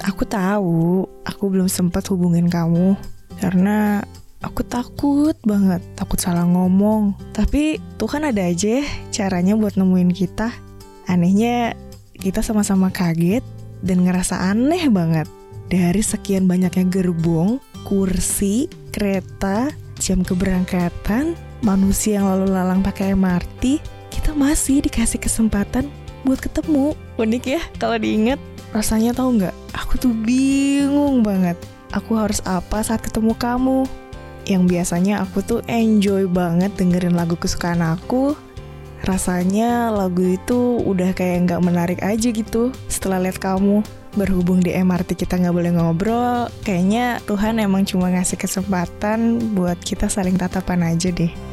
Aku tahu, aku belum sempat hubungin kamu karena aku takut banget, takut salah ngomong. Tapi Tuhan ada aja ya caranya buat nemuin kita. Anehnya, kita sama-sama kaget dan ngerasa aneh banget. Dari sekian banyaknya gerbong, kursi, kereta, jam keberangkatan, manusia yang lalu lalang pakai MRT, kita masih dikasih kesempatan buat ketemu. Unik ya kalau diingat. Rasanya tahu nggak? Aku tuh bingung banget. Aku harus apa saat ketemu kamu? Yang biasanya aku tuh enjoy banget dengerin lagu kesukaan aku. Rasanya lagu itu udah kayak nggak menarik aja gitu setelah lihat kamu. Berhubung di MRT kita nggak boleh ngobrol, kayaknya Tuhan emang cuma ngasih kesempatan buat kita saling tatapan aja deh.